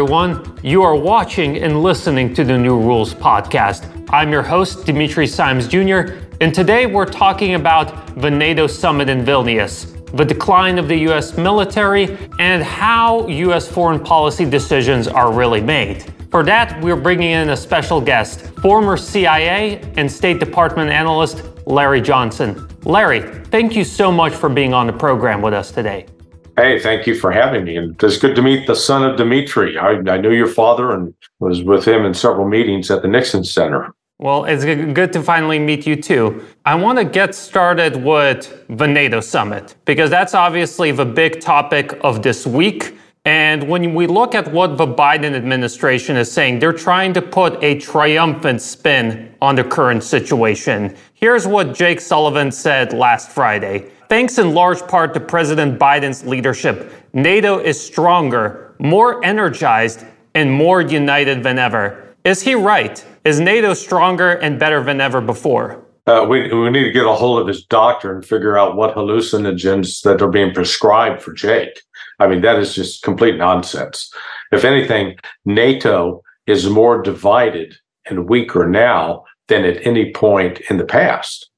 everyone. You are watching and listening to the New Rules podcast. I'm your host, Dimitri Simes Jr., and today we're talking about the NATO summit in Vilnius, the decline of the US military, and how US foreign policy decisions are really made. For that, we're bringing in a special guest, former CIA and State Department analyst Larry Johnson. Larry, thank you so much for being on the program with us today. Hey, thank you for having me. And it's good to meet the son of Dimitri. I, I knew your father and was with him in several meetings at the Nixon Center. Well, it's good to finally meet you too. I want to get started with the NATO summit because that's obviously the big topic of this week. And when we look at what the Biden administration is saying, they're trying to put a triumphant spin on the current situation. Here's what Jake Sullivan said last Friday. Thanks in large part to President Biden's leadership, NATO is stronger, more energized, and more united than ever. Is he right? Is NATO stronger and better than ever before? Uh, we, we need to get a hold of his doctor and figure out what hallucinogens that are being prescribed for Jake. I mean, that is just complete nonsense. If anything, NATO is more divided and weaker now than at any point in the past.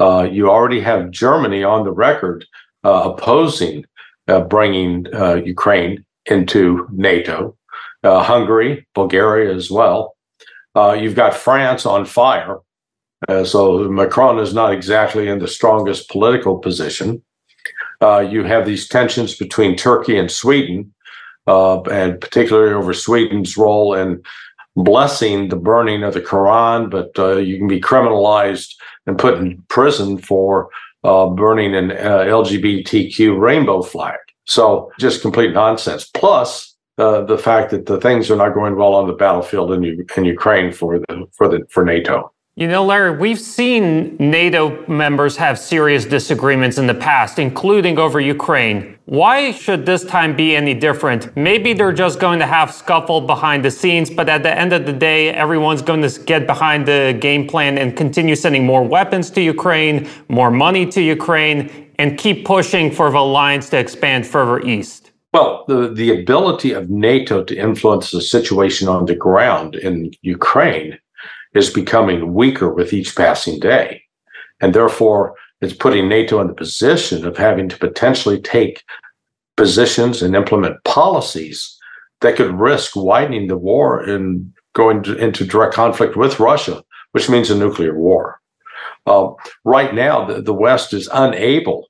Uh, you already have Germany on the record uh, opposing uh, bringing uh, Ukraine into NATO, uh, Hungary, Bulgaria as well. You've got France on fire. so Macron is not exactly in the strongest political position. you have these tensions between Turkey and Sweden, and particularly over Sweden's role in blessing the burning of the Quran, but you can be criminalized and put in prison for uh, burning an uh, LGBTQ rainbow flag. So just complete nonsense. Plus uh, the fact that the things are not going well on the battlefield in, U- in Ukraine for the for the for NATO. You know, Larry, we've seen NATO members have serious disagreements in the past, including over Ukraine. Why should this time be any different? Maybe they're just going to have scuffle behind the scenes, but at the end of the day, everyone's going to get behind the game plan and continue sending more weapons to Ukraine, more money to Ukraine, and keep pushing for the alliance to expand further east. Well, the, the ability of NATO to influence the situation on the ground in Ukraine is becoming weaker with each passing day. And therefore, it's putting NATO in the position of having to potentially take positions and implement policies that could risk widening the war and going to, into direct conflict with Russia, which means a nuclear war. Uh, right now, the, the West is unable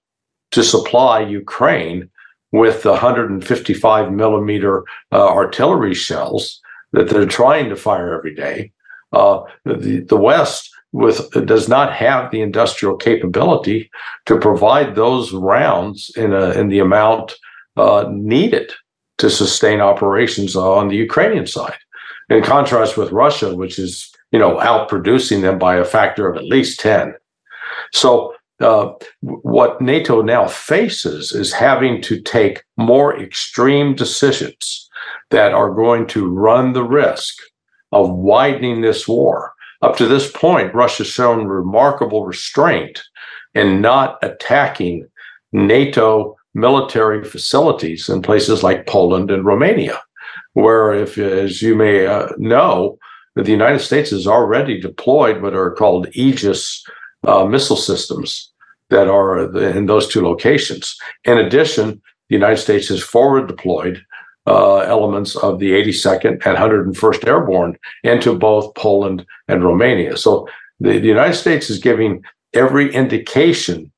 to supply Ukraine with the 155 millimeter uh, artillery shells that they're trying to fire every day. Uh, the, the West with does not have the industrial capability to provide those rounds in a, in the amount uh, needed to sustain operations on the Ukrainian side. In contrast with Russia, which is you know outproducing them by a factor of at least ten. So uh, what NATO now faces is having to take more extreme decisions that are going to run the risk of widening this war. Up to this point, Russia's shown remarkable restraint in not attacking NATO military facilities in places like Poland and Romania, where, if as you may uh, know, the United States has already deployed what are called Aegis uh, missile systems that are in those two locations. In addition, the United States has forward deployed uh, elements of the 82nd and 101st Airborne into both Poland and Romania. So the, the United States is giving every indication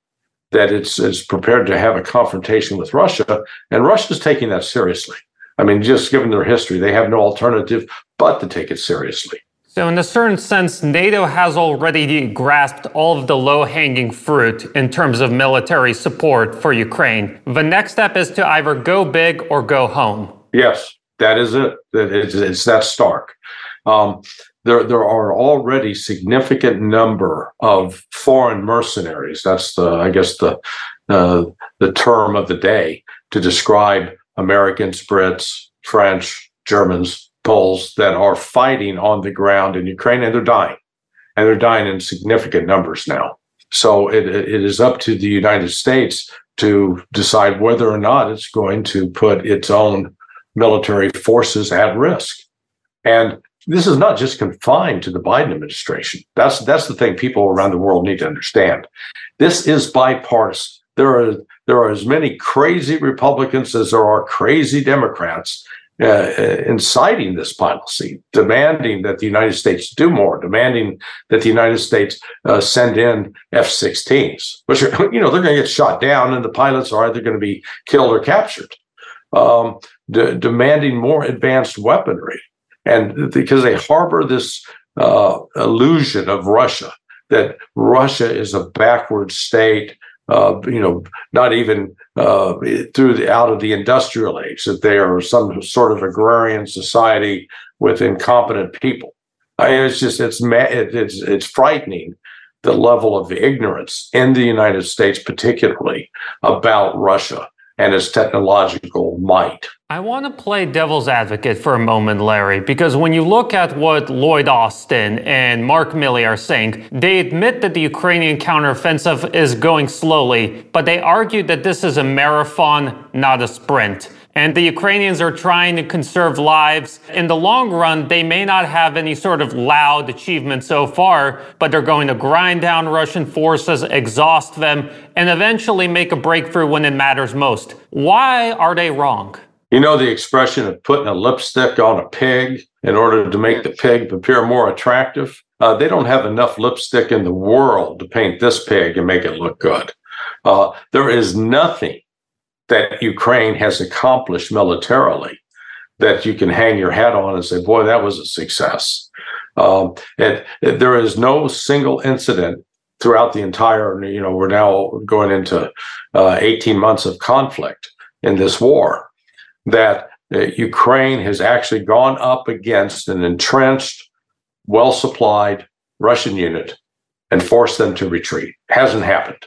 that it's, it's prepared to have a confrontation with Russia, and Russia is taking that seriously. I mean, just given their history, they have no alternative but to take it seriously. So, in a certain sense, NATO has already grasped all of the low hanging fruit in terms of military support for Ukraine. The next step is to either go big or go home. Yes, that is it. It's, it's that stark. Um, there, there are already significant number of foreign mercenaries. That's the, I guess, the uh, the term of the day to describe Americans, Brits, French, Germans, Poles that are fighting on the ground in Ukraine and they're dying. And they're dying in significant numbers now. So it, it is up to the United States to decide whether or not it's going to put its own military forces at risk. And this is not just confined to the Biden administration. That's that's the thing people around the world need to understand. This is bipartisan. There are there are as many crazy Republicans as there are crazy Democrats uh, inciting this policy, demanding that the United States do more, demanding that the United States uh, send in F-16s, which are, you know they're going to get shot down, and the pilots are either going to be killed or captured. Um, de- demanding more advanced weaponry, and because they harbor this uh, illusion of Russia that Russia is a backward state, uh, you know, not even uh, through the, out of the industrial age, that they are some sort of agrarian society with incompetent people. I mean, it's just it's it's it's frightening the level of ignorance in the United States, particularly about Russia and its technological might. I want to play devil's advocate for a moment, Larry, because when you look at what Lloyd Austin and Mark Milley are saying, they admit that the Ukrainian counteroffensive is going slowly, but they argue that this is a marathon, not a sprint. And the Ukrainians are trying to conserve lives. In the long run, they may not have any sort of loud achievement so far, but they're going to grind down Russian forces, exhaust them, and eventually make a breakthrough when it matters most. Why are they wrong? You know the expression of putting a lipstick on a pig in order to make the pig appear more attractive? Uh, they don't have enough lipstick in the world to paint this pig and make it look good. Uh, there is nothing that Ukraine has accomplished militarily that you can hang your hat on and say, boy, that was a success. Um, and, there is no single incident throughout the entire, you know, we're now going into uh, 18 months of conflict in this war that uh, Ukraine has actually gone up against an entrenched, well supplied Russian unit and forced them to retreat. Hasn't happened.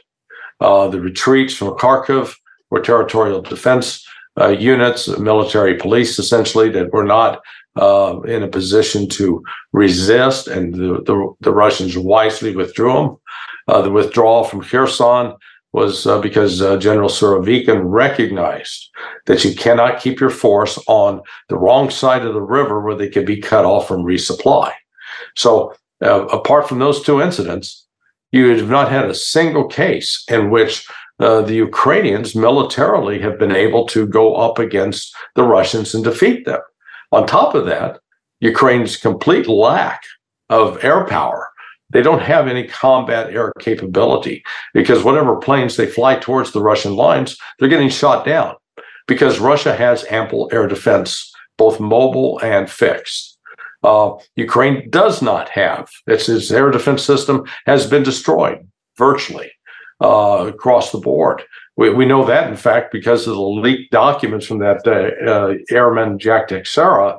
Uh, the retreats from Kharkov were territorial defense uh, units, military police, essentially, that were not uh, in a position to resist, and the, the, the Russians wisely withdrew them. Uh, the withdrawal from Kherson was uh, because uh, General Surovikin recognized that you cannot keep your force on the wrong side of the river where they could be cut off from resupply. So, uh, apart from those two incidents, you have not had a single case in which uh, the Ukrainians militarily have been able to go up against the Russians and defeat them. On top of that, Ukraine's complete lack of air power. They don't have any combat air capability because whatever planes they fly towards the Russian lines, they're getting shot down because Russia has ample air defense, both mobile and fixed. Uh, Ukraine does not have its, its air defense system has been destroyed virtually uh, across the board. We, we know that, in fact, because of the leaked documents from that uh, uh, airman Jack Teixeira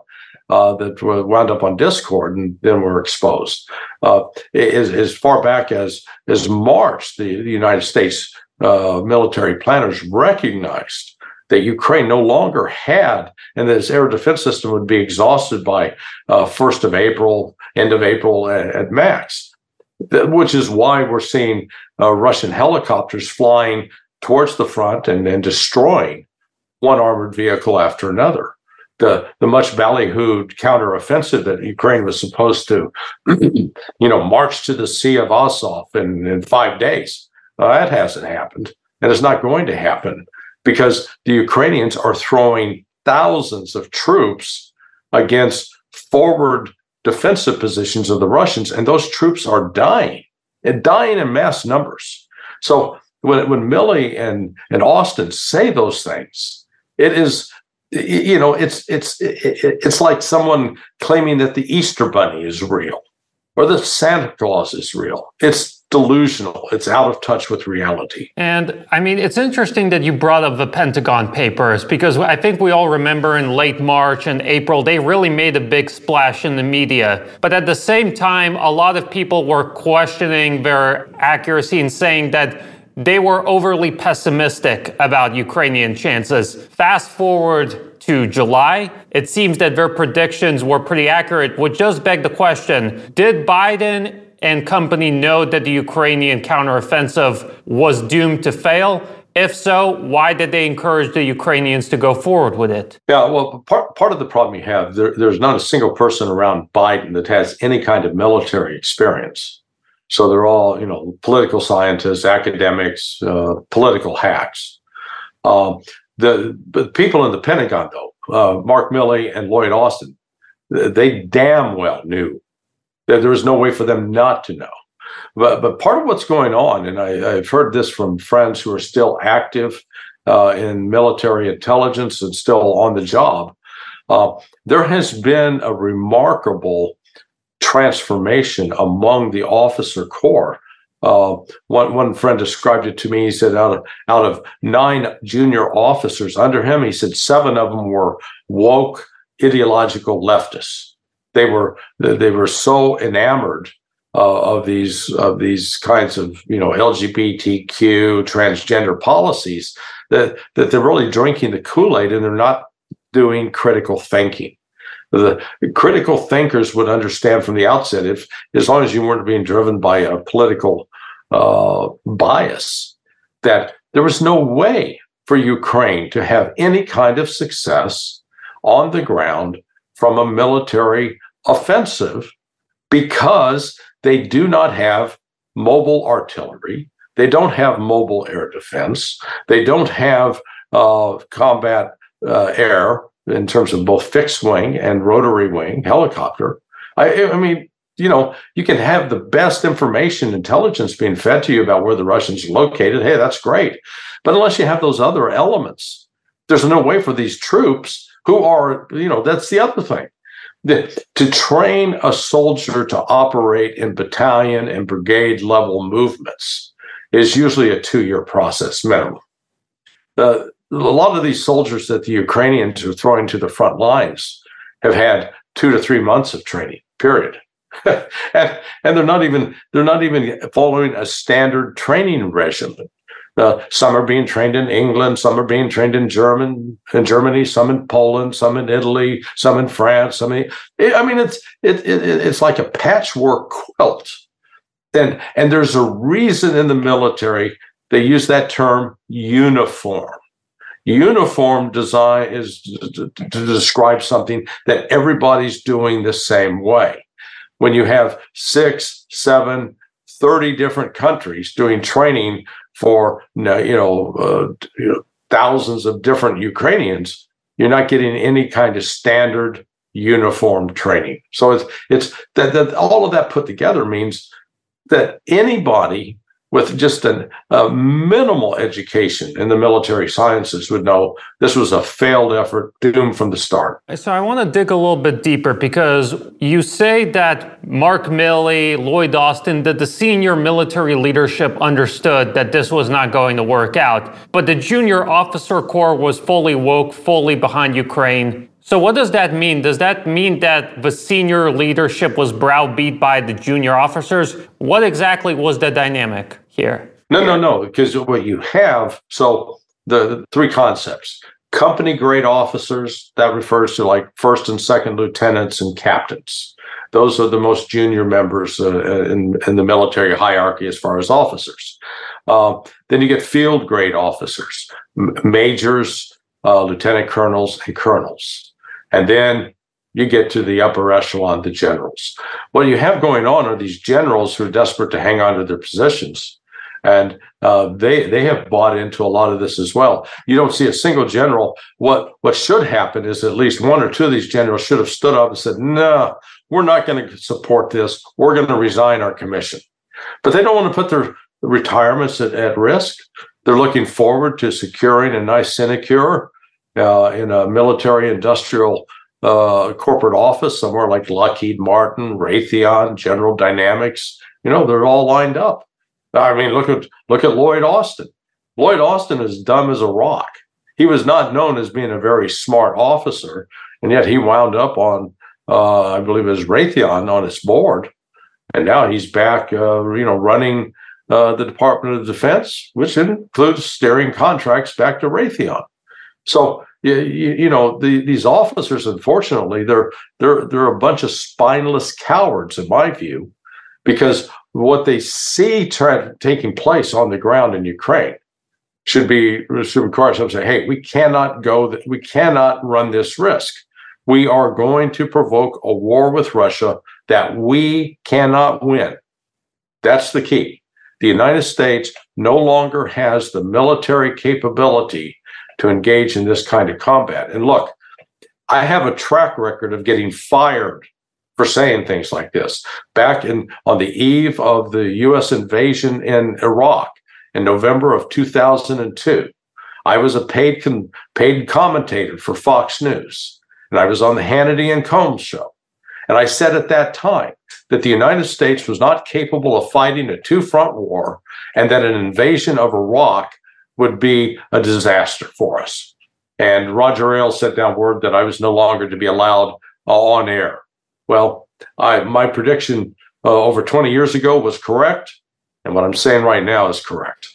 uh, that wound up on Discord and then were exposed. Uh, as, as far back as, as March, the, the United States uh, military planners recognized that Ukraine no longer had, and that its air defense system would be exhausted by uh, 1st of April, end of April at, at max which is why we're seeing uh, Russian helicopters flying towards the front and, and destroying one armored vehicle after another. The, the much ballyhooed counteroffensive that Ukraine was supposed to, you know, march to the Sea of Azov in, in five days. Uh, that hasn't happened. And it's not going to happen because the Ukrainians are throwing thousands of troops against forward defensive positions of the Russians, and those troops are dying and dying in mass numbers. So when when Milley and and Austin say those things, it is you know it's it's it's like someone claiming that the Easter Bunny is real or that Santa Claus is real. It's delusional. It's out of touch with reality. And I mean, it's interesting that you brought up the Pentagon Papers because I think we all remember in late March and April, they really made a big splash in the media. But at the same time, a lot of people were questioning their accuracy and saying that they were overly pessimistic about Ukrainian chances. Fast forward to July, it seems that their predictions were pretty accurate, which does beg the question did Biden and company know that the Ukrainian counteroffensive was doomed to fail? If so, why did they encourage the Ukrainians to go forward with it? Yeah, well, part, part of the problem you have, there, there's not a single person around Biden that has any kind of military experience. So they're all, you know, political scientists, academics, uh, political hacks. Um, the, the people in the Pentagon, though, uh, Mark Milley and Lloyd Austin, they damn well knew there was no way for them not to know. But but part of what's going on, and I, have heard this from friends who are still active uh, in military intelligence and still on the job, uh, there has been a remarkable transformation among the officer corps. Uh, one one friend described it to me. He said out of out of nine junior officers under him, he said seven of them were woke ideological leftists. They were they were so enamored uh, of these of these kinds of you know LGBTQ transgender policies that that they're really drinking the Kool Aid and they're not doing critical thinking. The critical thinkers would understand from the outset if as long as you weren't being driven by a political uh, bias that there was no way for Ukraine to have any kind of success on the ground from a military offensive because they do not have mobile artillery. They don't have mobile air defense. They don't have uh, combat uh, air in terms of both fixed wing and rotary wing helicopter. I, I mean, you know, you can have the best information intelligence being fed to you about where the Russians are located. Hey, that's great. But unless you have those other elements, there's no way for these troops who are, you know, that's the other thing to train a soldier to operate in battalion and brigade level movements is usually a two year process minimum. Uh, a lot of these soldiers that the Ukrainians are throwing to the front lines have had two to three months of training, period. and, and they're not even they're not even following a standard training regimen. Uh, some are being trained in England, some are being trained in German, in Germany, some in Poland, some in Italy, some in France. Some in, I mean, it's it, it, it's like a patchwork quilt. And and there's a reason in the military they use that term uniform. Uniform design is to, to describe something that everybody's doing the same way. When you have six, seven, 30 different countries doing training for you know, uh, you know thousands of different Ukrainians, you're not getting any kind of standard uniform training. So it's it's that, that all of that put together means that anybody with just an, a minimal education in the military sciences would know this was a failed effort, doomed from the start. So I want to dig a little bit deeper because you say that Mark Milley, Lloyd Austin, that the senior military leadership understood that this was not going to work out, but the junior officer corps was fully woke, fully behind Ukraine. So what does that mean? Does that mean that the senior leadership was browbeat by the junior officers? What exactly was the dynamic here? No, no, no. Because what you have, so the, three concepts: company grade officers that refers to like first and second lieutenants and captains. Those are the most junior members uh, in, in the military hierarchy as far as officers. Uh, then you get field grade officers, m- majors, uh, lieutenant colonels, and colonels. And then you get to the upper echelon, the generals. What you have going on are these generals who are desperate to hang on to their positions. And uh, they they have bought into a lot of this as well. You don't see a single general. What what should happen is at least one or two of these generals should have stood up and said, "No, we're not going to support this. We're going to resign our commission." But they don't want to put their retirements at, at risk. They're looking forward to securing a nice sinecure uh, in a military industrial uh, corporate office somewhere like Lockheed Martin, Raytheon, General Dynamics. You know, they're all lined up. I mean, look at look at Lloyd Austin. Lloyd Austin is dumb as a rock. He was not known as being a very smart officer, and yet he wound up on, uh, I believe, was Raytheon on its board, and now he's back, uh, you know, running uh, the Department of Defense, which includes steering contracts back to Raytheon. So you, you know the, these officers, unfortunately, they're they're they're a bunch of spineless cowards, in my view, because what they see tra- taking place on the ground in Ukraine should be should require some say, hey, we cannot go, we cannot run this risk. We are going to provoke a war with Russia that we cannot win. That's the key. The United States no longer has the military capability to engage in this kind of combat. And look, I have a track record of getting fired for saying things like this. Back in on the eve of the US invasion in Iraq in November of 2002, I was a paid con- paid commentator for Fox News, and I was on the Hannity and Colmes show. And I said at that time that the United States was not capable of fighting a two front war and that an invasion of Iraq would be a disaster for us. And Roger Ailes sent down word that I was no longer to be allowed uh, on air. Well, I, my prediction uh, over 20 years ago was correct. And what I'm saying right now is correct.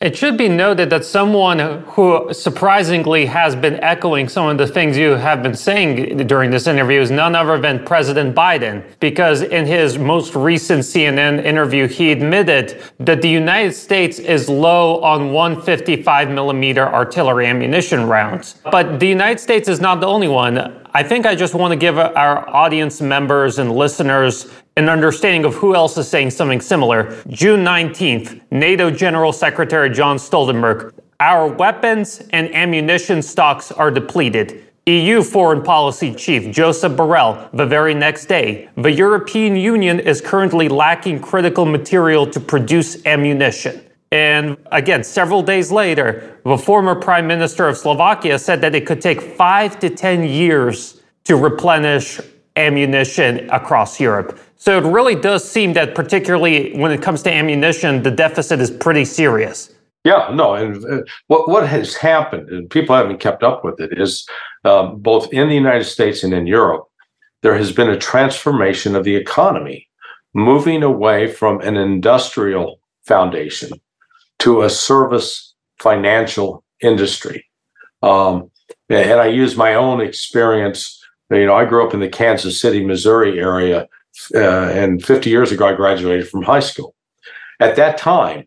It should be noted that someone who surprisingly has been echoing some of the things you have been saying during this interview is none other than President Biden, because in his most recent CNN interview, he admitted that the United States is low on 155 millimeter artillery ammunition rounds. But the United States is not the only one. I think I just want to give our audience members and listeners an understanding of who else is saying something similar. June 19th, NATO General Secretary John Stoltenberg. Our weapons and ammunition stocks are depleted. EU Foreign Policy Chief Joseph Borrell, the very next day, the European Union is currently lacking critical material to produce ammunition. And again, several days later, the former prime minister of Slovakia said that it could take five to 10 years to replenish ammunition across Europe. So it really does seem that, particularly when it comes to ammunition, the deficit is pretty serious. Yeah, no, and uh, what what has happened, and people haven't kept up with it, is um, both in the United States and in Europe, there has been a transformation of the economy, moving away from an industrial foundation to a service financial industry. Um, and I use my own experience. You know, I grew up in the Kansas City, Missouri area, uh, and 50 years ago, I graduated from high school. At that time,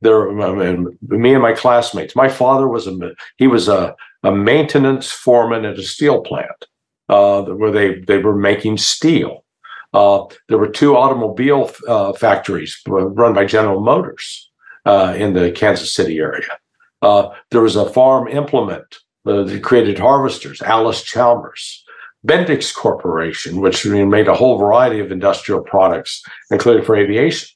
there, me and my classmates. My father was a he was a, a maintenance foreman at a steel plant uh, where they they were making steel. Uh, there were two automobile uh, factories run by General Motors uh, in the Kansas City area. Uh, there was a farm implement uh, that created harvesters, Allis-Chalmers. Bendix Corporation, which made a whole variety of industrial products, including for aviation.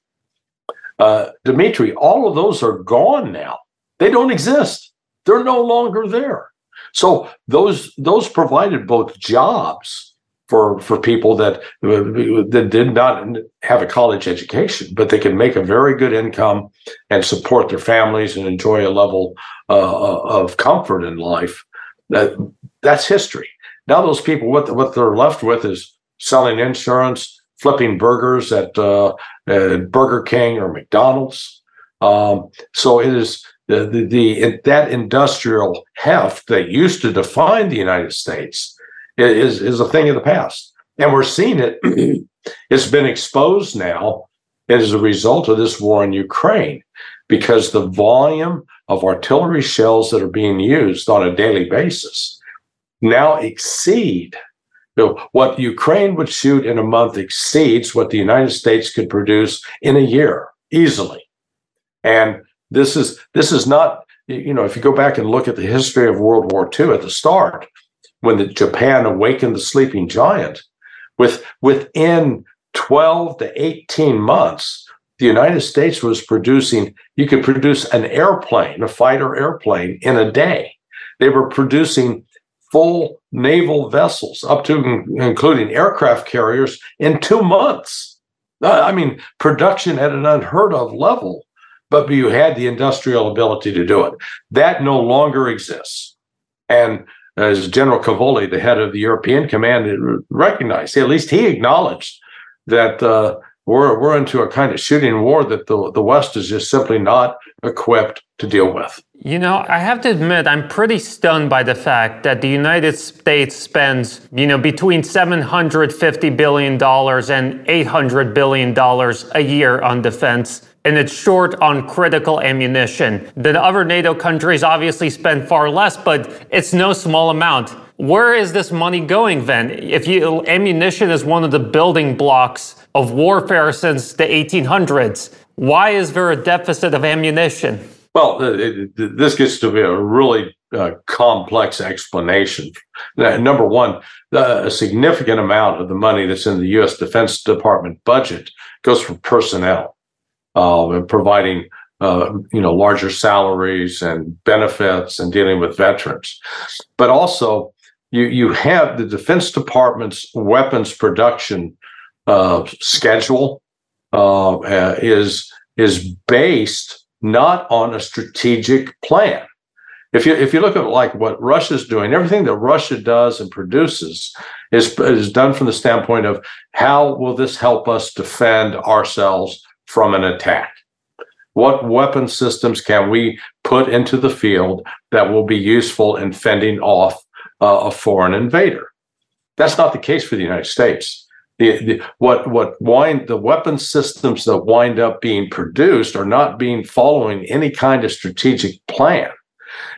Uh, Dimitri, all of those are gone now. They don't exist. They're no longer there. So those those provided both jobs for for people that that did not have a college education, but they can make a very good income and support their families and enjoy a level uh, of comfort in life. That that's history. Now those people, what what they're left with is selling insurance, flipping burgers at, uh, at Burger King or McDonald's. Um, so it is the, the, the that industrial heft that used to define the United States is is a thing of the past, and we're seeing it. it's been exposed now as a result of this war in Ukraine, because the volume of artillery shells that are being used on a daily basis now exceed what Ukraine would shoot in a month exceeds what the United States could produce in a year easily. And this is this is not you know if you go back and look at the history of World War II at the start, when the Japan awakened the sleeping giant, with within 12 to 18 months, the United States was producing, you could produce an airplane, a fighter airplane in a day. They were producing full naval vessels, up to including aircraft carriers, in two months. Uh, I mean, production at an unheard of level, but you had the industrial ability to do it. That no longer exists. And as General Cavoli, the head of the European Command, recognized, at least he acknowledged that uh, we're we're into a kind of shooting war that the the West is just simply not equipped to deal with. You know, I have to admit, I'm pretty stunned by the fact that the United States spends, you know, between $750 billion and $800 billion a year on defense and it's short on critical ammunition. The other NATO countries obviously spend far less, but it's no small amount. Where is this money going then? If you, ammunition is one of the building blocks of warfare since the 1800s, why is there a deficit of ammunition? Well, it, it, this gets to be a really uh, complex explanation. number one, a significant amount of the money that's in the U.S. Defense Department budget goes for personnel uh, and providing uh, you know larger salaries and benefits and dealing with veterans, but also you you have the Defense Department's weapons production uh, schedule uh, uh, is is based not on a strategic plan. If you if you look at like what Russia's doing, everything that Russia does and produces is is done from the standpoint of how will this help us defend ourselves from an attack? What weapon systems can we put into the field that will be useful in fending off uh, a foreign invader? That's not the case for the United States. The, the, what what wind the weapon systems that wind up being produced are not being following any kind of strategic plan.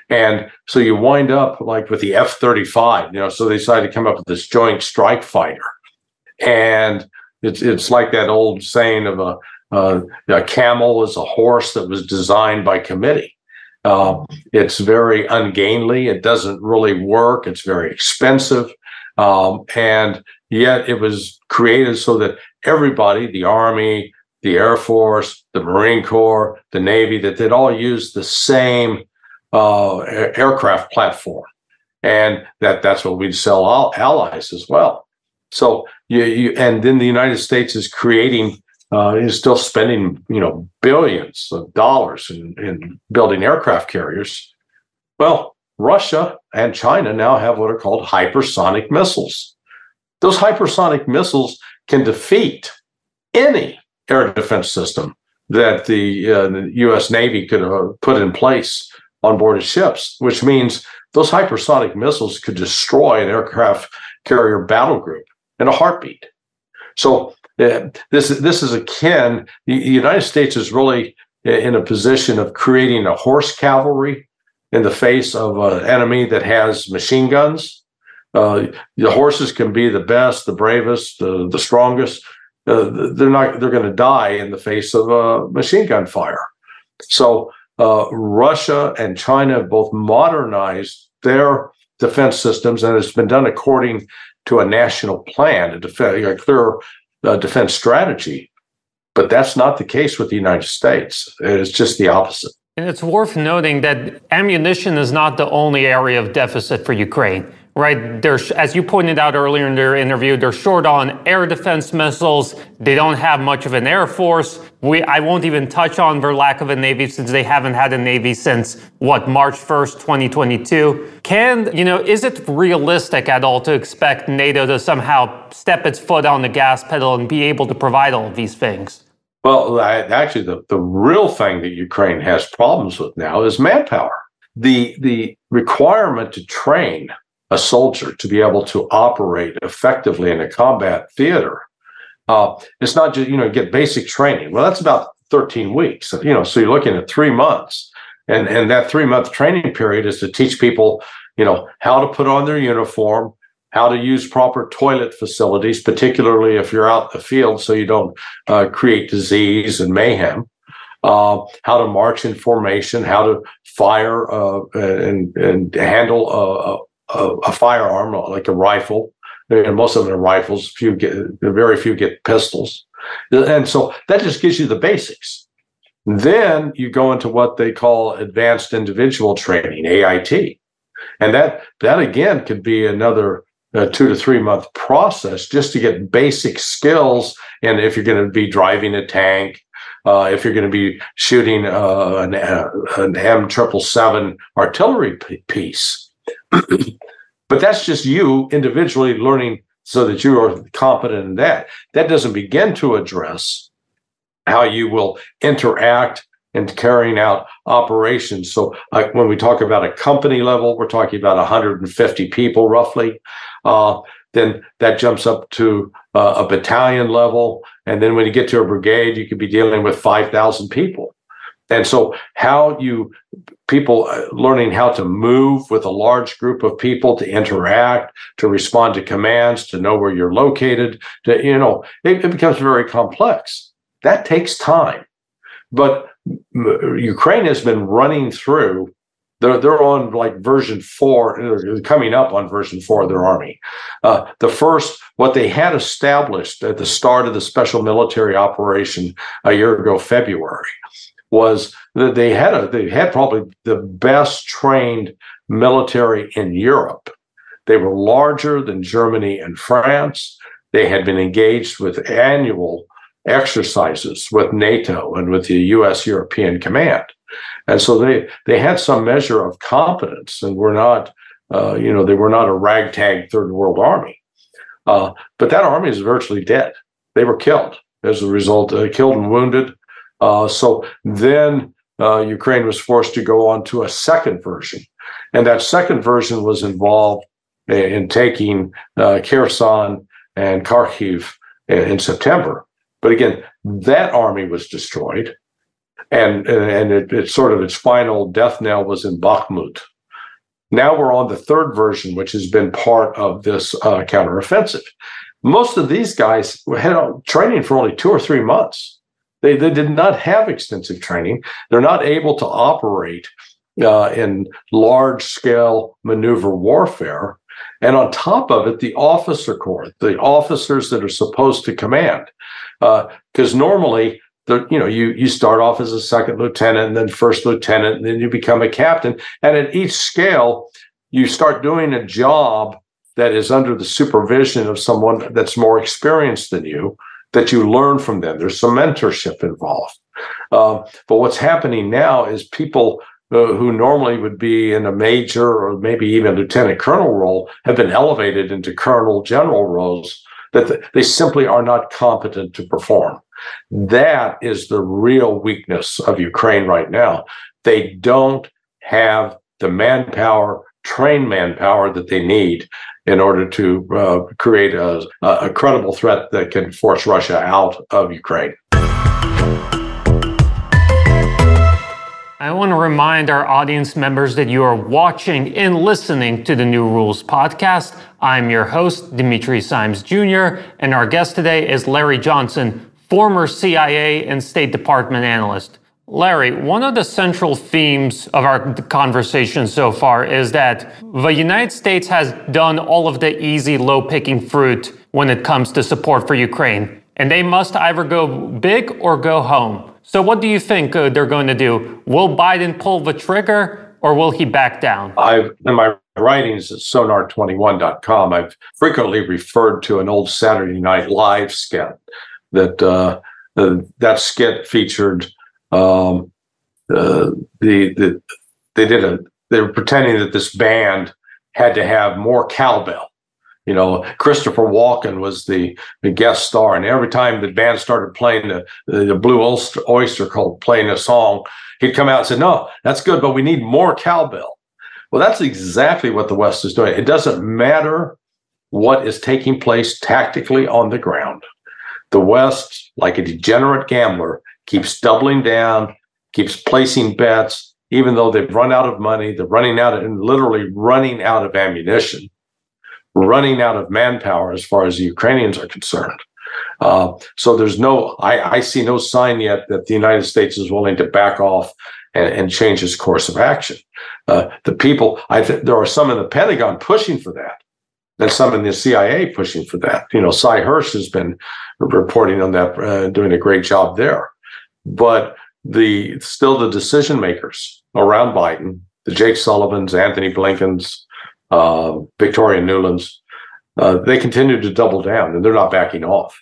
And so you wind up like with the F 35, you know, so they decided to come up with this joint strike fighter. And it's, it's like that old saying of a, uh, a camel is a horse that was designed by committee. Uh, it's very ungainly. It doesn't really work. It's very expensive. Um, and yet it was created so that everybody, the Army, the Air Force, the Marine Corps, the Navy, that they'd all use the same uh, aircraft platform. And that that's what we'd sell all allies as well. So you, you and then the United States is creating uh, is still spending you know billions of dollars in, in building aircraft carriers. Well, Russia and China now have what are called hypersonic missiles. Those hypersonic missiles can defeat any air defense system that the, uh, the U.S. Navy could uh, put in place on board of ships, which means those hypersonic missiles could destroy an aircraft carrier battle group in a heartbeat. So uh, this this is akin. The United States is really in a position of creating a horse cavalry in the face of an enemy that has machine guns. Uh, the horses can be the best, the bravest, the, the strongest. Uh, they're not. They're going to die in the face of a machine gun fire. So uh, Russia and China have both modernized their defense systems, and it's been done according to a national plan, a, def- a clear uh, defense strategy. But that's not the case with the United States. It's just the opposite. And it's worth noting that ammunition is not the only area of deficit for Ukraine right? There's, as you pointed out earlier in their interview, they're short on air defense missiles. They don't have much of an air force. We, I won't even touch on their lack of a navy since they haven't had a navy since what March 1st, 2022. Can you know? Is it realistic at all to expect NATO to somehow step its foot on the gas pedal and be able to provide all of these things? Well, actually, the, the real thing that Ukraine has problems with now is manpower. The the requirement to train a soldier to be able to operate effectively in a combat theater. Uh, it's not just you know get basic training. Well, that's about 13 weeks. You know, so you're looking at three months, and and that three month training period is to teach people you know how to put on their uniform, how to use proper toilet facilities, particularly if you're out in the field, so you don't uh, create disease and mayhem. Uh, how to march in formation, how to fire uh, and and handle a, a, firearm like a rifle. And most of them are rifles. Few get very few get pistols, and so that just gives you the basics. Then you go into what they call advanced individual training (AIT), and that that again could be another uh, two to three month process just to get basic skills. And if you're going to be driving a tank, uh, if you're going to be shooting uh, an, uh, an M triple seven artillery piece, but that's just you individually learning so that you are competent in that. That doesn't begin to address how you will interact and carrying out operations. So uh, when we talk about a company level, we're talking about 150 people roughly. Uh, then that jumps up to uh, a battalion level, and then when you get to a brigade, you could be dealing with 5,000 people. And so, how you people uh, learning how to move with a large group of people to interact, to respond to commands, to know where you're located, to you know, it, it becomes very complex. That takes time. But Ukraine has been running through. They're, they're on like version four, coming up on version four of their army. Uh, the first, what they had established at the start of the special military operation a year ago, February, was that they had a they had probably the best trained military in Europe. They were larger than Germany and France. They had been engaged with annual exercises with NATO and with the U.S. European Command, and so they they had some measure of competence, and were not, uh, you know, they were not a ragtag third world army. Uh, but that army is virtually dead. They were killed as a result, uh, killed and wounded. Uh, so then uh, Ukraine was forced to go on to a second version, and that second version was involved in, in taking uh, Kherson and Kharkiv in, in September. But again, that army was destroyed, and and it, it, sort of its final death knell was in Bakhmut. Now we're on the third version, which has been part of this uh, counteroffensive. Most of these guys had training for only two or three months. They, they did not have extensive training. They're not able to operate uh, in large scale maneuver warfare. And on top of it, the officer corps, the officers that are supposed to command, because uh, normally the, you know you you start off as a second lieutenant and then first lieutenant and then you become a captain and at each scale you start doing a job that is under the supervision of someone that's more experienced than you that you learn from them there's some mentorship involved uh, but what's happening now is people uh, who normally would be in a major or maybe even lieutenant colonel role have been elevated into colonel general roles that they simply are not competent to perform. That is the real weakness of Ukraine right now. They don't have the manpower, trained manpower that they need in order to uh, create a, a credible threat that can force Russia out of Ukraine. I want to remind our audience members that you are watching and listening to the New Rules podcast. I'm your host, Dimitri Simes Jr., and our guest today is Larry Johnson, former CIA and State Department analyst. Larry, one of the central themes of our conversation so far is that the United States has done all of the easy, low picking fruit when it comes to support for Ukraine, and they must either go big or go home. So, what do you think uh, they're going to do? Will Biden pull the trigger or will he back down? I've, in my writings at sonar21.com, I've frequently referred to an old Saturday Night Live skit that uh, uh, that skit featured um, uh, the, the they did a they were pretending that this band had to have more cowbell you know, Christopher Walken was the, the guest star, and every time the band started playing the, the Blue Oyster, Oyster Cult playing a song, he'd come out and say, "No, that's good, but we need more cowbell." Well, that's exactly what the West is doing. It doesn't matter what is taking place tactically on the ground. The West, like a degenerate gambler, keeps doubling down, keeps placing bets, even though they've run out of money, they're running out of, and literally running out of ammunition running out of manpower as far as the Ukrainians are concerned. Uh, so there's no, I, I, see no sign yet that the United States is willing to back off and, and change its course of action. Uh, the people, I think there are some in the Pentagon pushing for that, and some in the CIA pushing for that. You know, Sy Hersh has been reporting on that, uh, doing a great job there. But the still the decision makers around Biden, the Jake Sullivans, Anthony Blinkens, uh, Victoria Nulands, uh, they continue to double down and they're not backing off.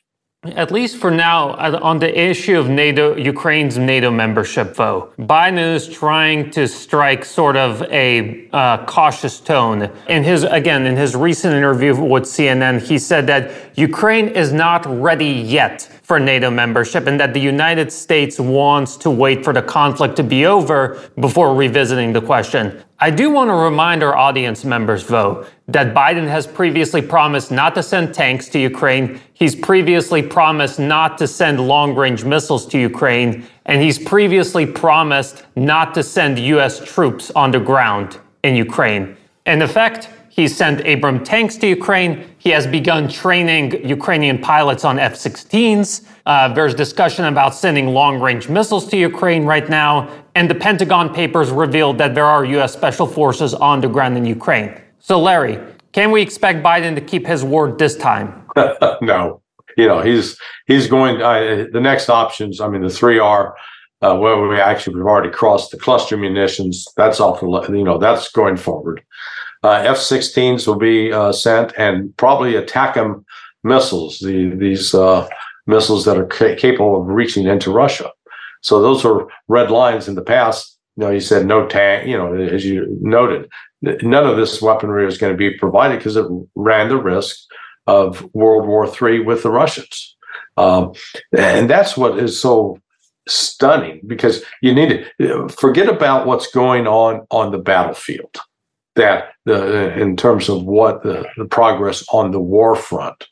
At least for now, on the issue of NATO, Ukraine's NATO membership vote, Biden is trying to strike sort of a uh, cautious tone. In his, again, in his recent interview with CNN, he said that Ukraine is not ready yet for NATO membership and that the United States wants to wait for the conflict to be over before revisiting the question. I do want to remind our audience members, though, that Biden has previously promised not to send tanks to Ukraine. He's previously promised not to send long range missiles to Ukraine. And he's previously promised not to send U.S. troops on the ground in Ukraine. In effect, He's sent Abram tanks to Ukraine. He has begun training Ukrainian pilots on F 16s. Uh, there's discussion about sending long range missiles to Ukraine right now. And the Pentagon papers revealed that there are U.S. special forces on the ground in Ukraine. So, Larry, can we expect Biden to keep his word this time? no. You know, he's he's going. Uh, the next options. I mean, the three are uh, well, we actually we've already crossed the cluster munitions. That's off. You know, that's going forward. Uh, F-16s will be uh, sent, and probably ATACMS missiles. The, these uh, missiles that are ca- capable of reaching into Russia. So those are red lines in the past. You know, you said no tank. You know, as you noted, none of this weaponry is going to be provided because it ran the risk of World War III with the Russians. Um, and that's what is so stunning because you need to forget about what's going on on the battlefield that the, in terms of what the, the progress on the war front.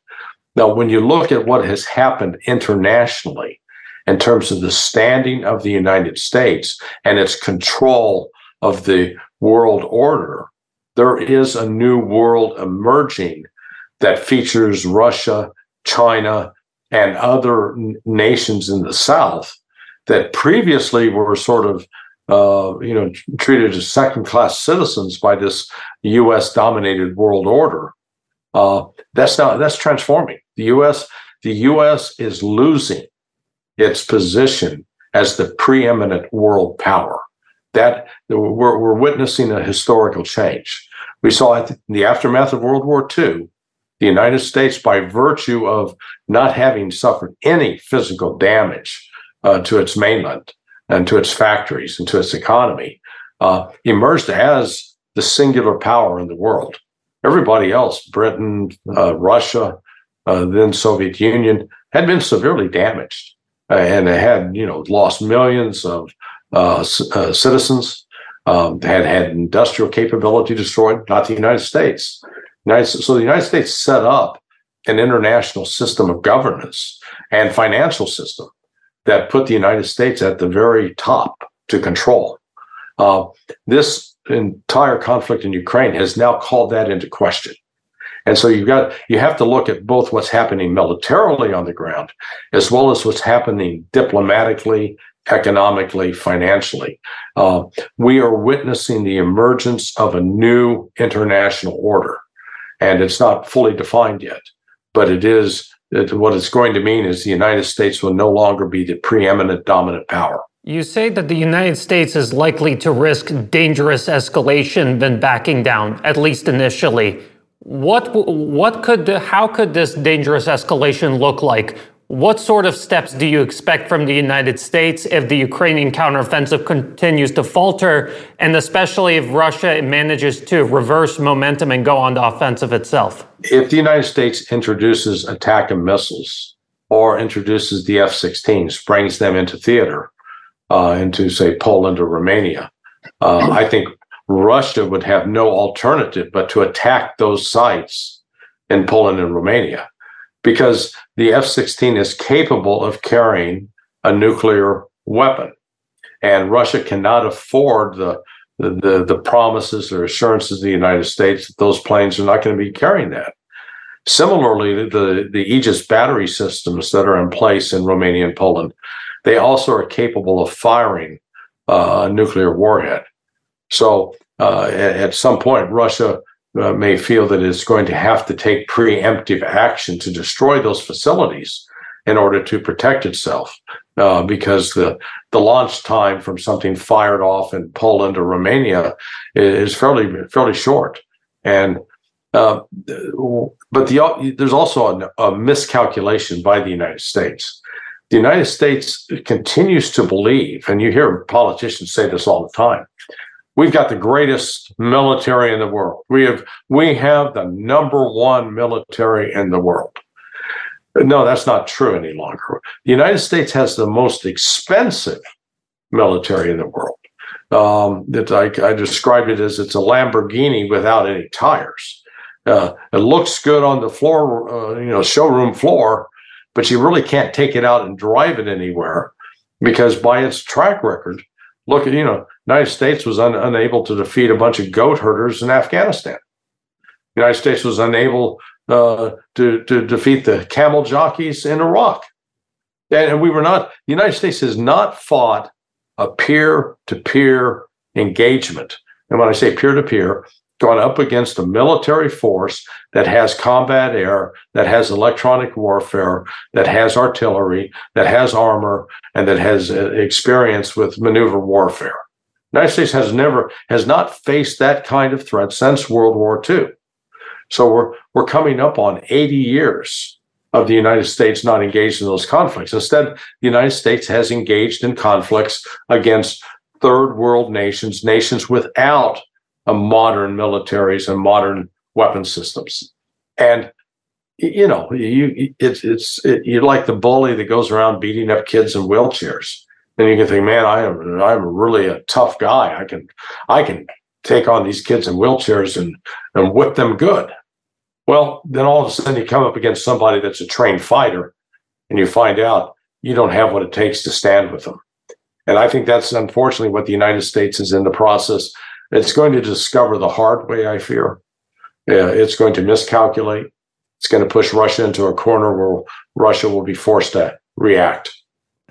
Now, when you look at what has happened internationally in terms of the standing of the United States and its control of the world order, there is a new world emerging that features Russia, China, and other nations in the South that previously were sort of uh, you know, treated as second-class citizens by this U.S.-dominated world order. Uh, that's not that's transforming. The U.S. The U.S. is losing its position as the preeminent world power. That we're, we're witnessing a historical change. We saw in the aftermath of World War II. The United States, by virtue of not having suffered any physical damage uh, to its mainland, and to its factories and to its economy, uh, emerged as the singular power in the world. Everybody else, Britain, uh, Russia, uh, then Soviet Union, had been severely damaged, and they had you know lost millions of uh, uh, citizens. Um, had had industrial capability destroyed. Not the United States. So the United States set up an international system of governance and financial system that put the United States at the very top to control. Uh, this entire conflict in Ukraine has now called that into question. And so you've got you have to look at both what's happening militarily on the ground, as well as what's happening diplomatically, economically, financially. Uh, we are witnessing the emergence of a new international order, and it's not fully defined yet, but it is what it's going to mean is the United States will no longer be the preeminent dominant power. You say that the United States is likely to risk dangerous escalation than backing down, at least initially. What what could how could this dangerous escalation look like? What sort of steps do you expect from the United States if the Ukrainian counteroffensive continues to falter, and especially if Russia manages to reverse momentum and go on the offensive itself? If the United States introduces ATACMS missiles or introduces the F 16s, brings them into theater, uh, into, say, Poland or Romania, uh, I think Russia would have no alternative but to attack those sites in Poland and Romania because the F 16 is capable of carrying a nuclear weapon. And Russia cannot afford the, the, the, promises or assurances of the United States that those planes are not going to be carrying that. Similarly, the, the Aegis battery systems that are in place in Romania and Poland, they also are capable of firing uh, a nuclear warhead. So uh, at, some point, Russia uh, may feel that it's going to have to take preemptive action to destroy those facilities in order to protect itself, uh, because the the launch time from something fired off in Poland or Romania is fairly fairly short, and Uh, but the, there's also a, a miscalculation by the United States. The United States continues to believe, and you hear politicians say this all the time, we've got the greatest military in the world. We have we have the number one military in the world. No, that's not true any longer. The United States has the most expensive military in the world. Um, that I, I described it as it's a Lamborghini without any tires. Uh, it looks good on the floor, uh, you know, showroom floor, but you really can't take it out and drive it anywhere because by its track record, look at you know, United States was un- unable to defeat a bunch of goat herders in Afghanistan. United States was unable uh, to to defeat the camel jockeys in Iraq, and we were not. The United States has not fought a peer to peer engagement. And when I say peer to peer, gone up against a military force that has combat air, that has electronic warfare, that has artillery, that has armor, and that has uh, experience with maneuver warfare. The United States has never has not faced that kind of threat since World War II. So we're we're coming up on 80 years of the United States not engaged in those conflicts. Instead, the United States has engaged in conflicts against third world nations, nations without a modern militaries and modern weapon systems. And you know, you it's it's it, you're like the bully that goes around beating up kids in wheelchairs. And you can think, man, I am I'm really a tough guy. I can I can take on these kids in wheelchairs and and whip them good. Well, then all of a sudden you come up against somebody that's a trained fighter, and you find out you don't have what it takes to stand with them. And I think that's unfortunately what the United States is in the process. It's going to discover the hard way, I fear. Yeah, it's going to miscalculate. It's going to push Russia into a corner where Russia will be forced to react.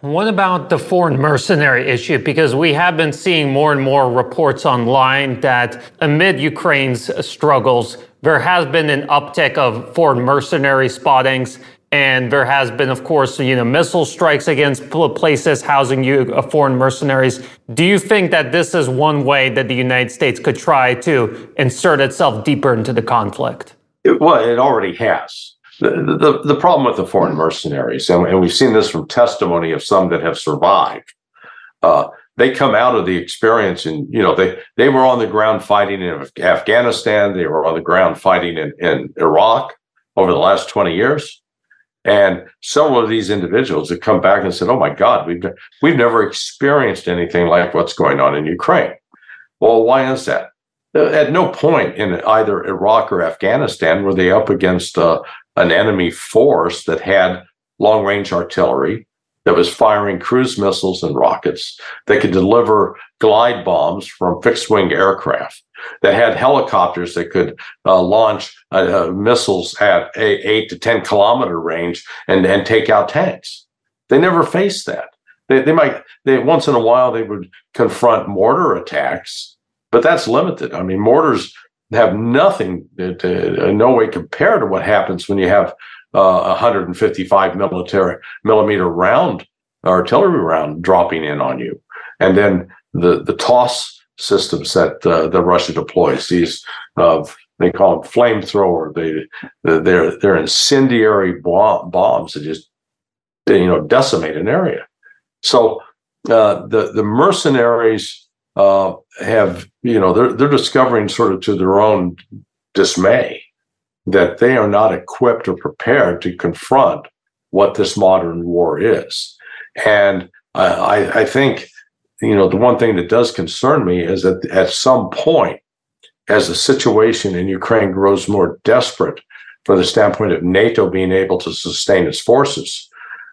What about the foreign mercenary issue? Because we have been seeing more and more reports online that amid Ukraine's struggles, there has been an uptick of foreign mercenary spottings. And there has been, of course, you know, missile strikes against places housing you uh, foreign mercenaries. Do you think that this is one way that the United States could try to insert itself deeper into the conflict? It, well, it already has. The, the, the problem with the foreign mercenaries, and, and we've seen this from testimony of some that have survived, uh, they come out of the experience and you know they they were on the ground fighting in afghanistan they were on the ground fighting in, in iraq over the last 20 years and several of these individuals have come back and said oh my god we've we've never experienced anything like what's going on in ukraine. Well why is that? At no point in either iraq or afghanistan were they up against uh, an enemy force that had long range artillery, that was firing cruise missiles and rockets, that could deliver glide bombs from fixed wing aircraft, that had helicopters that could uh, launch uh, uh, missiles at a eight to 10 kilometer range and, and take out tanks. They never faced that. They, they might, they, once in a while, they would confront mortar attacks, but that's limited. I mean, mortars have nothing to, no way compared to what happens when you have uh, 155 military millimeter round artillery round dropping in on you, and then the the TOS systems that uh, Russia deploys these uh, they call them flamethrower. They they're they're incendiary bomb, bombs that just you know decimate an area. So uh, the the mercenaries uh, have you know they're they're discovering sort of to their own dismay that they are not equipped or prepared to confront what this modern war is, and I, I think you know the one thing that does concern me is that at some point, as the situation in Ukraine grows more desperate from the standpoint of NATO being able to sustain its forces,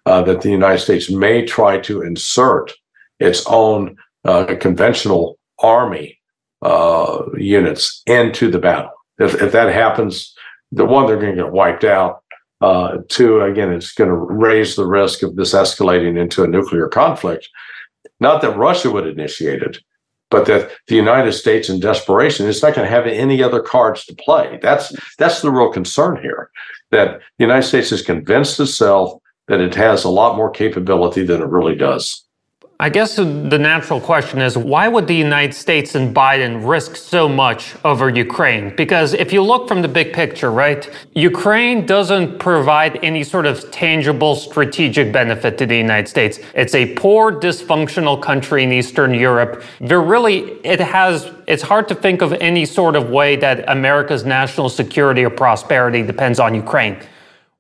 uh, that the United States may try to insert its own uh, conventional army uh, units into the battle. If, if that happens, the one they're going to get wiped out. Uh, two, again, it's going to raise the risk of this escalating into a nuclear conflict. Not that Russia would initiate it, but that the United States, in desperation, is not going to have any other cards to play. That's that's the real concern here. That the United States has convinced itself that it has a lot more capability than it really does. I guess the natural question is why would the United States and Biden risk so much over Ukraine? Because if you look from the big picture, right, Ukraine doesn't provide any sort of tangible strategic benefit to the United States. It's a poor, dysfunctional country in Eastern Europe. There really, it has, it's hard to think of any sort of way that America's national security or prosperity depends on Ukraine.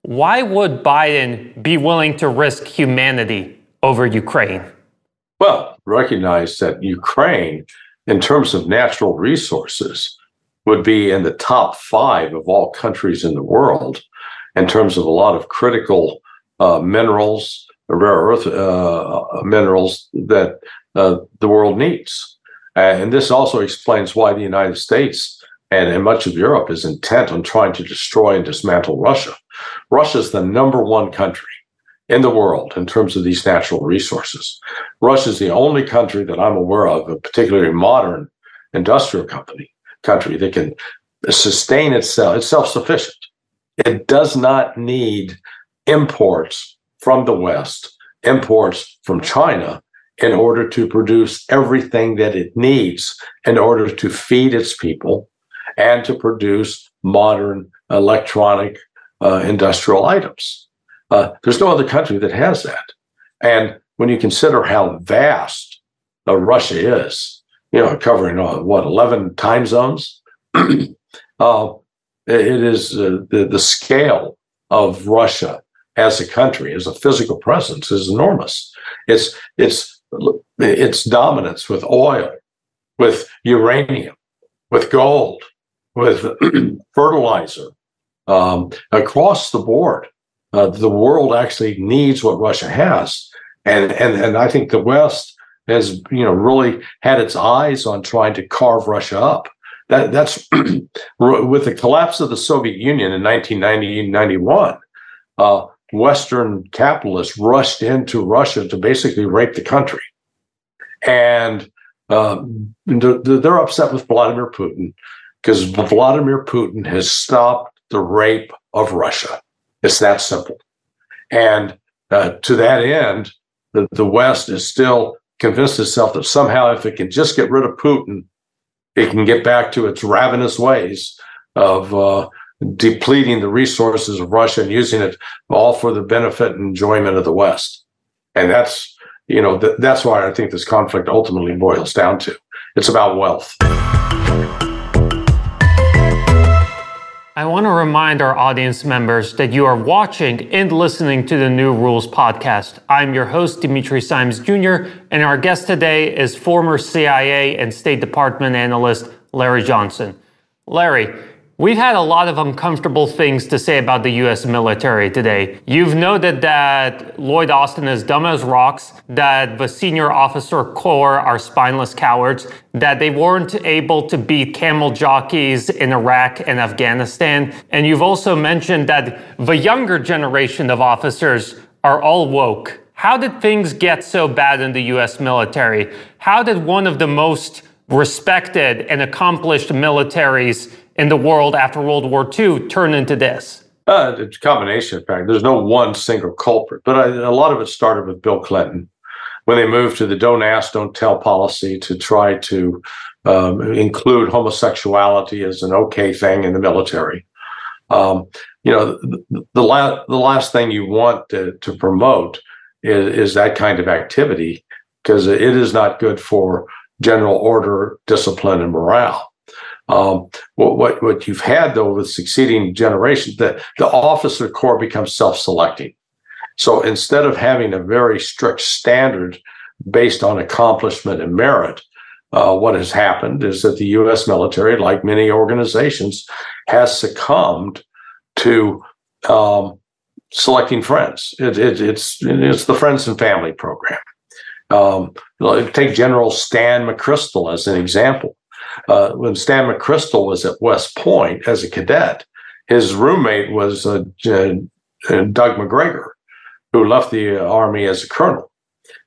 Why would Biden be willing to risk humanity over Ukraine? Well, recognize that Ukraine, in terms of natural resources, would be in the top five of all countries in the world in terms of a lot of critical uh, minerals, rare earth uh, minerals that uh, the world needs. And this also explains why the United States and, and much of Europe is intent on trying to destroy and dismantle Russia. Russia is the number one country in the world in terms of these natural resources. Russia is the only country that I'm aware of, a particularly modern industrial company country that can sustain itself. It's self-sufficient. It does not need imports from the West, imports from China, in order to produce everything that it needs in order to feed its people and to produce modern electronic uh, industrial items. Uh, there's no other country that has that. And when you consider how vast uh, Russia is, you know, covering uh, what 11 time zones, uh, it is uh, the the scale of Russia as a country, as a physical presence, is enormous. It's it's its dominance with oil, with uranium, with gold, with fertilizer, um, across the board uh, the world actually needs what Russia has, and and and I think the West has you know really had its eyes on trying to carve Russia up. That that's with the collapse of the Soviet Union in 1990-91. Uh, Western capitalists rushed into Russia to basically rape the country, and uh, they're upset with Vladimir Putin because Vladimir Putin has stopped the rape of Russia. It's that simple. And uh, to that end, the, the West is still convinced itself that somehow, if it can just get rid of Putin, it can get back to its ravenous ways of uh, depleting the resources of Russia and using it all for the benefit and enjoyment of the West. And that's, you know, th- that's why I think this conflict ultimately boils down to. It's about wealth. I want to remind our audience members that you are watching and listening to the New Rules podcast. I'm your host, Dimitri Simes Jr., and our guest today is former CIA and State Department analyst Larry Johnson. Larry, We've had a lot of uncomfortable things to say about the US military today. You've noted that Lloyd Austin is dumb as rocks, that the senior officer corps are spineless cowards, that they weren't able to beat camel jockeys in Iraq and Afghanistan. And you've also mentioned that the younger generation of officers are all woke. How did things get so bad in the US military? How did one of the most respected and accomplished militaries in the world after World War II turn into this? Uh, it's a combination of factors. There's no one single culprit, but I, a lot of it started with Bill Clinton when they moved to the don't ask, don't tell policy to try to um, include homosexuality as an okay thing in the military. Um, you know, the, the, la- the last thing you want to, to promote is, is that kind of activity because it is not good for general order, discipline, and morale. Um, what, what, what you've had though with succeeding generations, that the officer corps becomes self-selecting. So instead of having a very strict standard based on accomplishment and merit, uh, what has happened is that the U.S. military, like many organizations, has succumbed to um, selecting friends. It, it, it's it's the friends and family program. Um, take General Stan McChrystal as an example uh, when Stan McChrystal was at West Point as a cadet, his roommate was uh, Doug Macgregor, who left the Army as a colonel.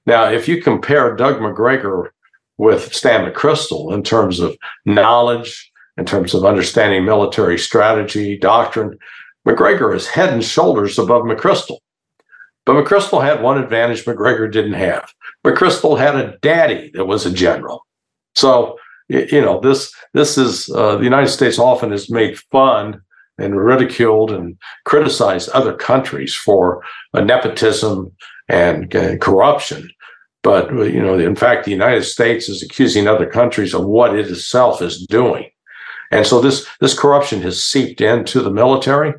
Now, if you compare Doug Macgregor with Stan McChrystal in terms of knowledge, in terms of understanding military strategy, doctrine, Macgregor is head and shoulders above McChrystal. But McChrystal had one advantage Macgregor didn't have. McChrystal had a daddy that was a general. So, you know, this this is uh, the United States often has made fun and ridiculed and criticized other countries for uh, nepotism and uh, corruption. But you know, in fact, the United States is accusing other countries of what it itself is doing, and so this this corruption has seeped into the military.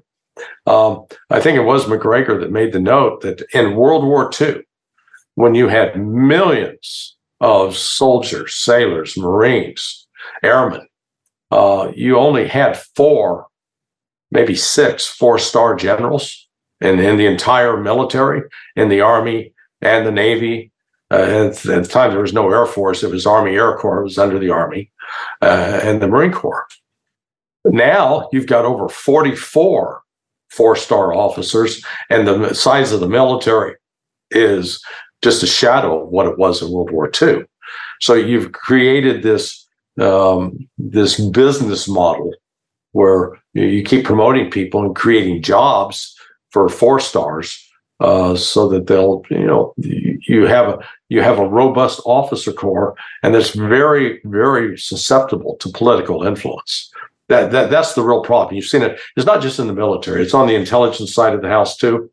Um, I think it was Macgregor that made the note that in World War II, when you had millions of soldiers, sailors, Marines, airmen, uh, you only had four, maybe six four star generals in, in the entire military, in the Army and the Navy. Uh, at, at, the time, there was no Air Force. It was Army Air Corps. It was under the Army uh, and the Marine Corps. Now you've got over 44 four star officers, and the size of the military is just a shadow of what it was in World War II. So you've created this um, this business model where you keep promoting people and creating jobs for four stars, uh, so that they'll you know you have a you have a robust officer corps and that's very very susceptible to political influence. That, that that's the real problem. You've seen it. It's not just in the military. It's on the intelligence side of the house too.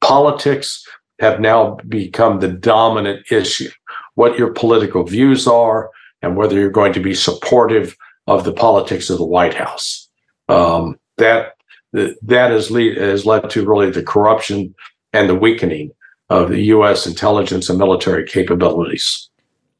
Politics have now become the dominant issue. What your political views are, and whether you're going to be supportive of the politics of the White House. Um, that that has, lead, has led to really the corruption and the weakening of the U.S. intelligence and military capabilities.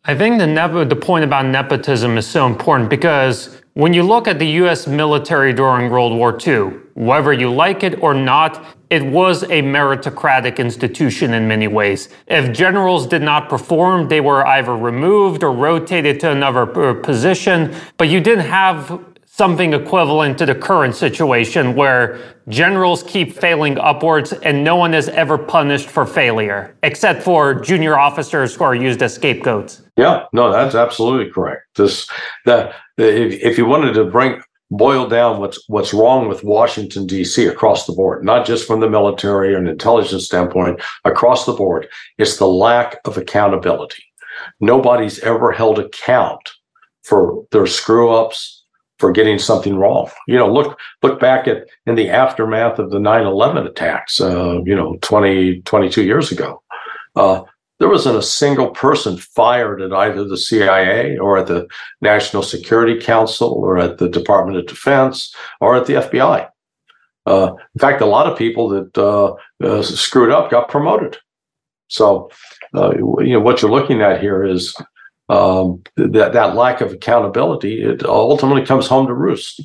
I think the ne- the point about nepotism is so important because when you look at the US military during World War II, whether you like it or not, it was a meritocratic institution in many ways. If generals did not perform, they were either removed or rotated to another uh, position, but you didn't have something equivalent to the current situation where generals keep failing upwards and no one is ever punished for failure, except for junior officers who are used as scapegoats. Yeah, no, that's absolutely correct. This that if, if you wanted to bring boil down what's what's wrong with Washington D.C. across the board, not just from the military or an intelligence standpoint, across the board, it's the lack of accountability. Nobody's ever held account for their screw ups, for getting something wrong. You know, look look back at in the aftermath of the 9/11 attacks, uh, you know, 20 22 years ago. Uh, there wasn't a single person fired at either the CIA or at the National Security Council or at the Department of Defense or at the FBI. Uh, in fact, a lot of people that uh, uh, screwed up got promoted. So, uh, you know, what you're looking at here is um, that that lack of accountability. It ultimately comes home to roost.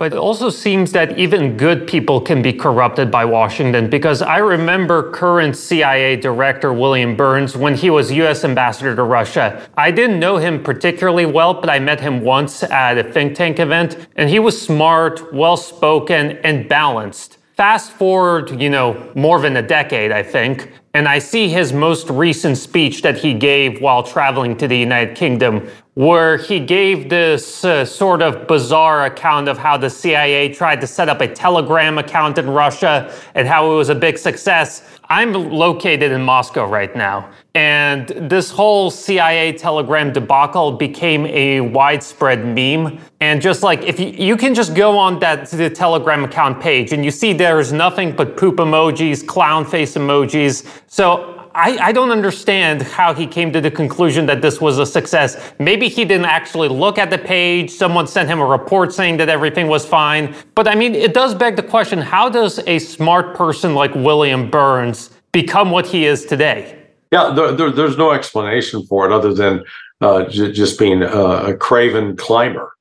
But it also seems that even good people can be corrupted by Washington because I remember current CIA Director William Burns when he was US Ambassador to Russia. I didn't know him particularly well, but I met him once at a think tank event, and he was smart, well spoken, and balanced. Fast forward, you know, more than a decade, I think, and I see his most recent speech that he gave while traveling to the United Kingdom, where he gave this uh, sort of bizarre account of how the CIA tried to set up a Telegram account in Russia and how it was a big success. I'm located in Moscow right now, and this whole CIA Telegram debacle became a widespread meme. And just like if you, you can just go on that the Telegram account page and you see there's nothing but poop emojis, clown face emojis. So I, I, don't understand how he came to the conclusion that this was a success. Maybe he didn't actually look at the page. Someone sent him a report saying that everything was fine. But I mean, it does beg the question how does a smart person like William Burns become what he is today? Yeah, there, there, there's no explanation for it other than uh, j- just being a, a craven climber.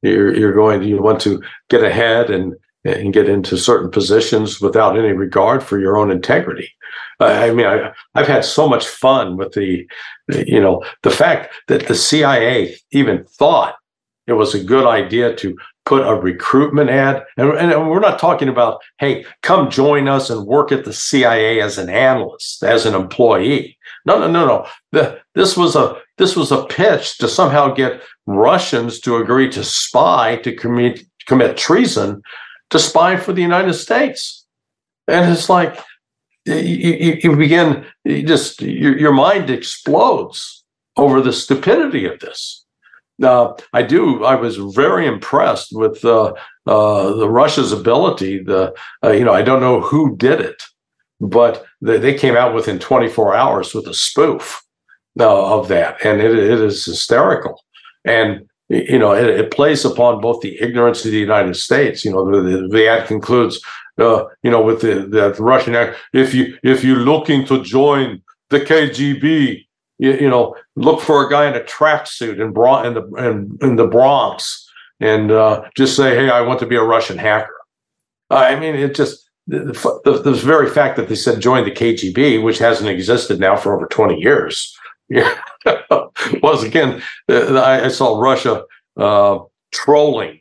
You're, you're going, you want to get ahead and and get into certain positions without any regard for your own integrity. I mean, I, have had so much fun with the, you know, the fact that the CIA even thought it was a good idea to put a recruitment ad. And, and we're not talking about, hey, come join us and work at the CIA as an analyst, as an employee. No, no, no, no. The, this was a this was a pitch to somehow get Russians to agree to spy to commit commit treason to spy for the United States. And it's like, you, you begin you just your, your mind explodes over the stupidity of this. Uh, I do. I was very impressed with uh, uh, the Russia's ability. The uh, you know I don't know who did it, but they, they came out within 24 hours with a spoof uh, of that, and it, it is hysterical. And you know it, it, plays upon both the ignorance of the United States. You know the, the, the ad concludes uh, you know, with the, the, Russian act. If you if you're looking to join the KGB, you, you know, look for a guy in a tracksuit in, in the in, in the Bronx and uh, just say, "Hey, I want to be a Russian hacker." I mean, it just the, the, the, very fact that they said join the KGB, which hasn't existed now for over 20 years, yeah, was again, uh, I, I saw Russia uh, trolling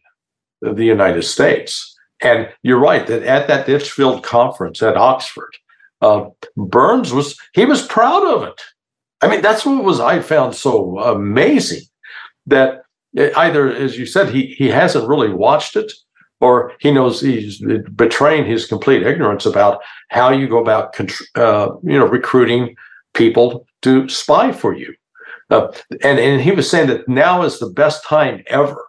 the United States. And you're right that at that Ditchley conference at Oxford, uh, Burns was he was proud of it. I mean, that's what was I found so amazing that either, as you said, he he hasn't really watched it, or he knows he's betraying his complete ignorance about how you go about uh, you know recruiting people to spy for you. Uh, and and he was saying that now is the best time ever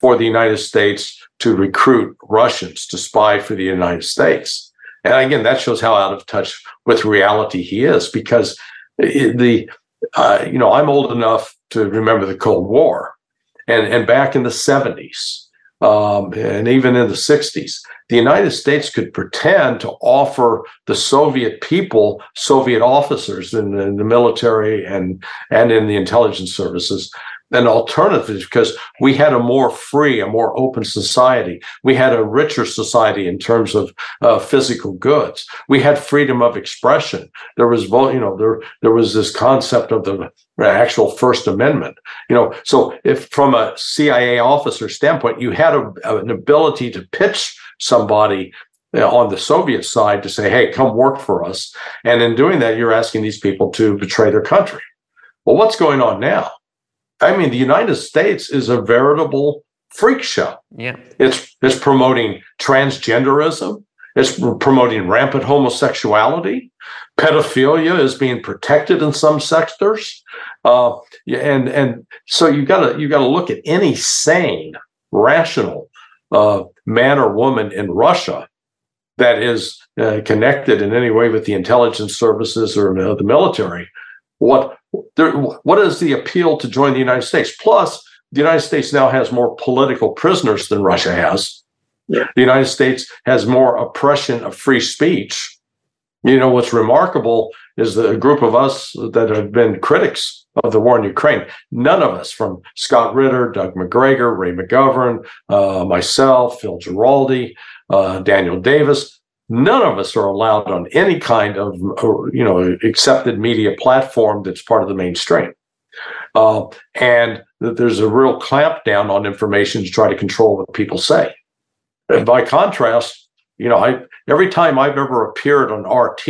for the United States to recruit Russians to spy for the United States. And again, that shows how out of touch with reality he is because the, uh, you know, I'm old enough to remember the Cold War. And, and back in the 70s um, and even in the 60s, the United States could pretend to offer the Soviet people, Soviet officers in, in the military and, and in the intelligence services, an alternative because we had a more free, a more open society. We had a richer society in terms of uh, physical goods. We had freedom of expression. There was, you know, there there was this concept of the actual First Amendment. You know, so if from a CIA officer standpoint, you had a, an ability to pitch somebody on the Soviet side to say, "Hey, come work for us," and in doing that, you're asking these people to betray their country. Well, what's going on now? I mean, the United States is a veritable freak show. Yeah. It's it's promoting transgenderism. It's promoting rampant homosexuality. Pedophilia is being protected in some sectors, uh, and and so you've got to you got to look at any sane, rational uh, man or woman in Russia that is uh, connected in any way with the intelligence services or the military. What there, what is the appeal to join the United States? Plus, the United States now has more political prisoners than Russia has. Yeah. The United States has more oppression of free speech. You know, what's remarkable is the group of us that have been critics of the war in Ukraine, none of us, from Scott Ritter, Doug Macgregor, Ray McGovern, uh, myself, Phil Giraldi, uh, Daniel Davis, none of us are allowed on any kind of you know accepted media platform that's part of the mainstream uh, and there's a real clampdown on information to try to control what people say and by contrast you know i every time i've ever appeared on rt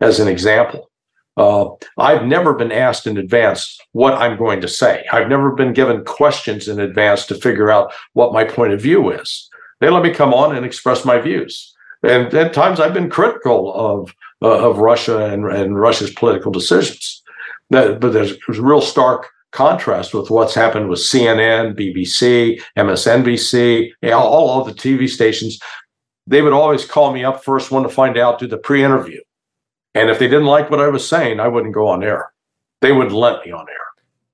as an example uh, I've never been asked in advance what I'm going to say. I've never been given questions in advance to figure out what my point of view is. They let me come on and express my views. And at times I've been critical of uh, of Russia and, and Russia's political decisions. That, but there's, there's a real stark contrast with what's happened with CNN, BBC, MSNBC, all, all the TV stations. They would always call me up first one to find out, do the pre-interview. And if they didn't like what I was saying, I wouldn't go on air. They wouldn't let me on air.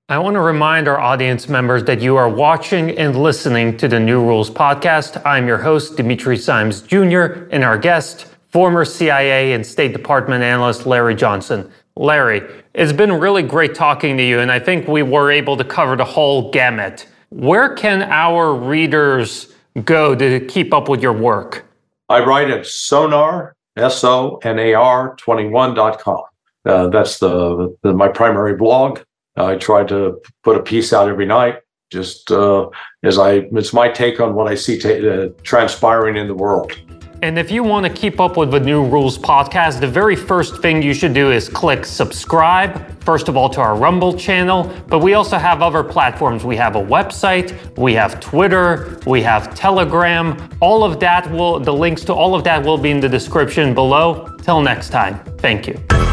I want to remind our audience members that you are watching and listening to the New Rules podcast. I'm your host, Dimitri Simes Jr., and our guest, former CIA and State Department analyst Larry Johnson. Larry, it's been really great talking to you, and I think we were able to cover the whole gamut. Where can our readers go to keep up with your work? I write at sonar, S O N A R 21.com. Uh, that's the, the, my primary blog. I try to put a piece out every night, just uh, as I, it's my take on what I see uh, transpiring in the world. And if you want to keep up with the New Rules podcast, the very first thing you should do is click subscribe, first of all, to our Rumble channel. But we also have other platforms. We have a website, we have Twitter, we have Telegram. All of that will, the links to all of that will be in the description below. Till next time, thank you.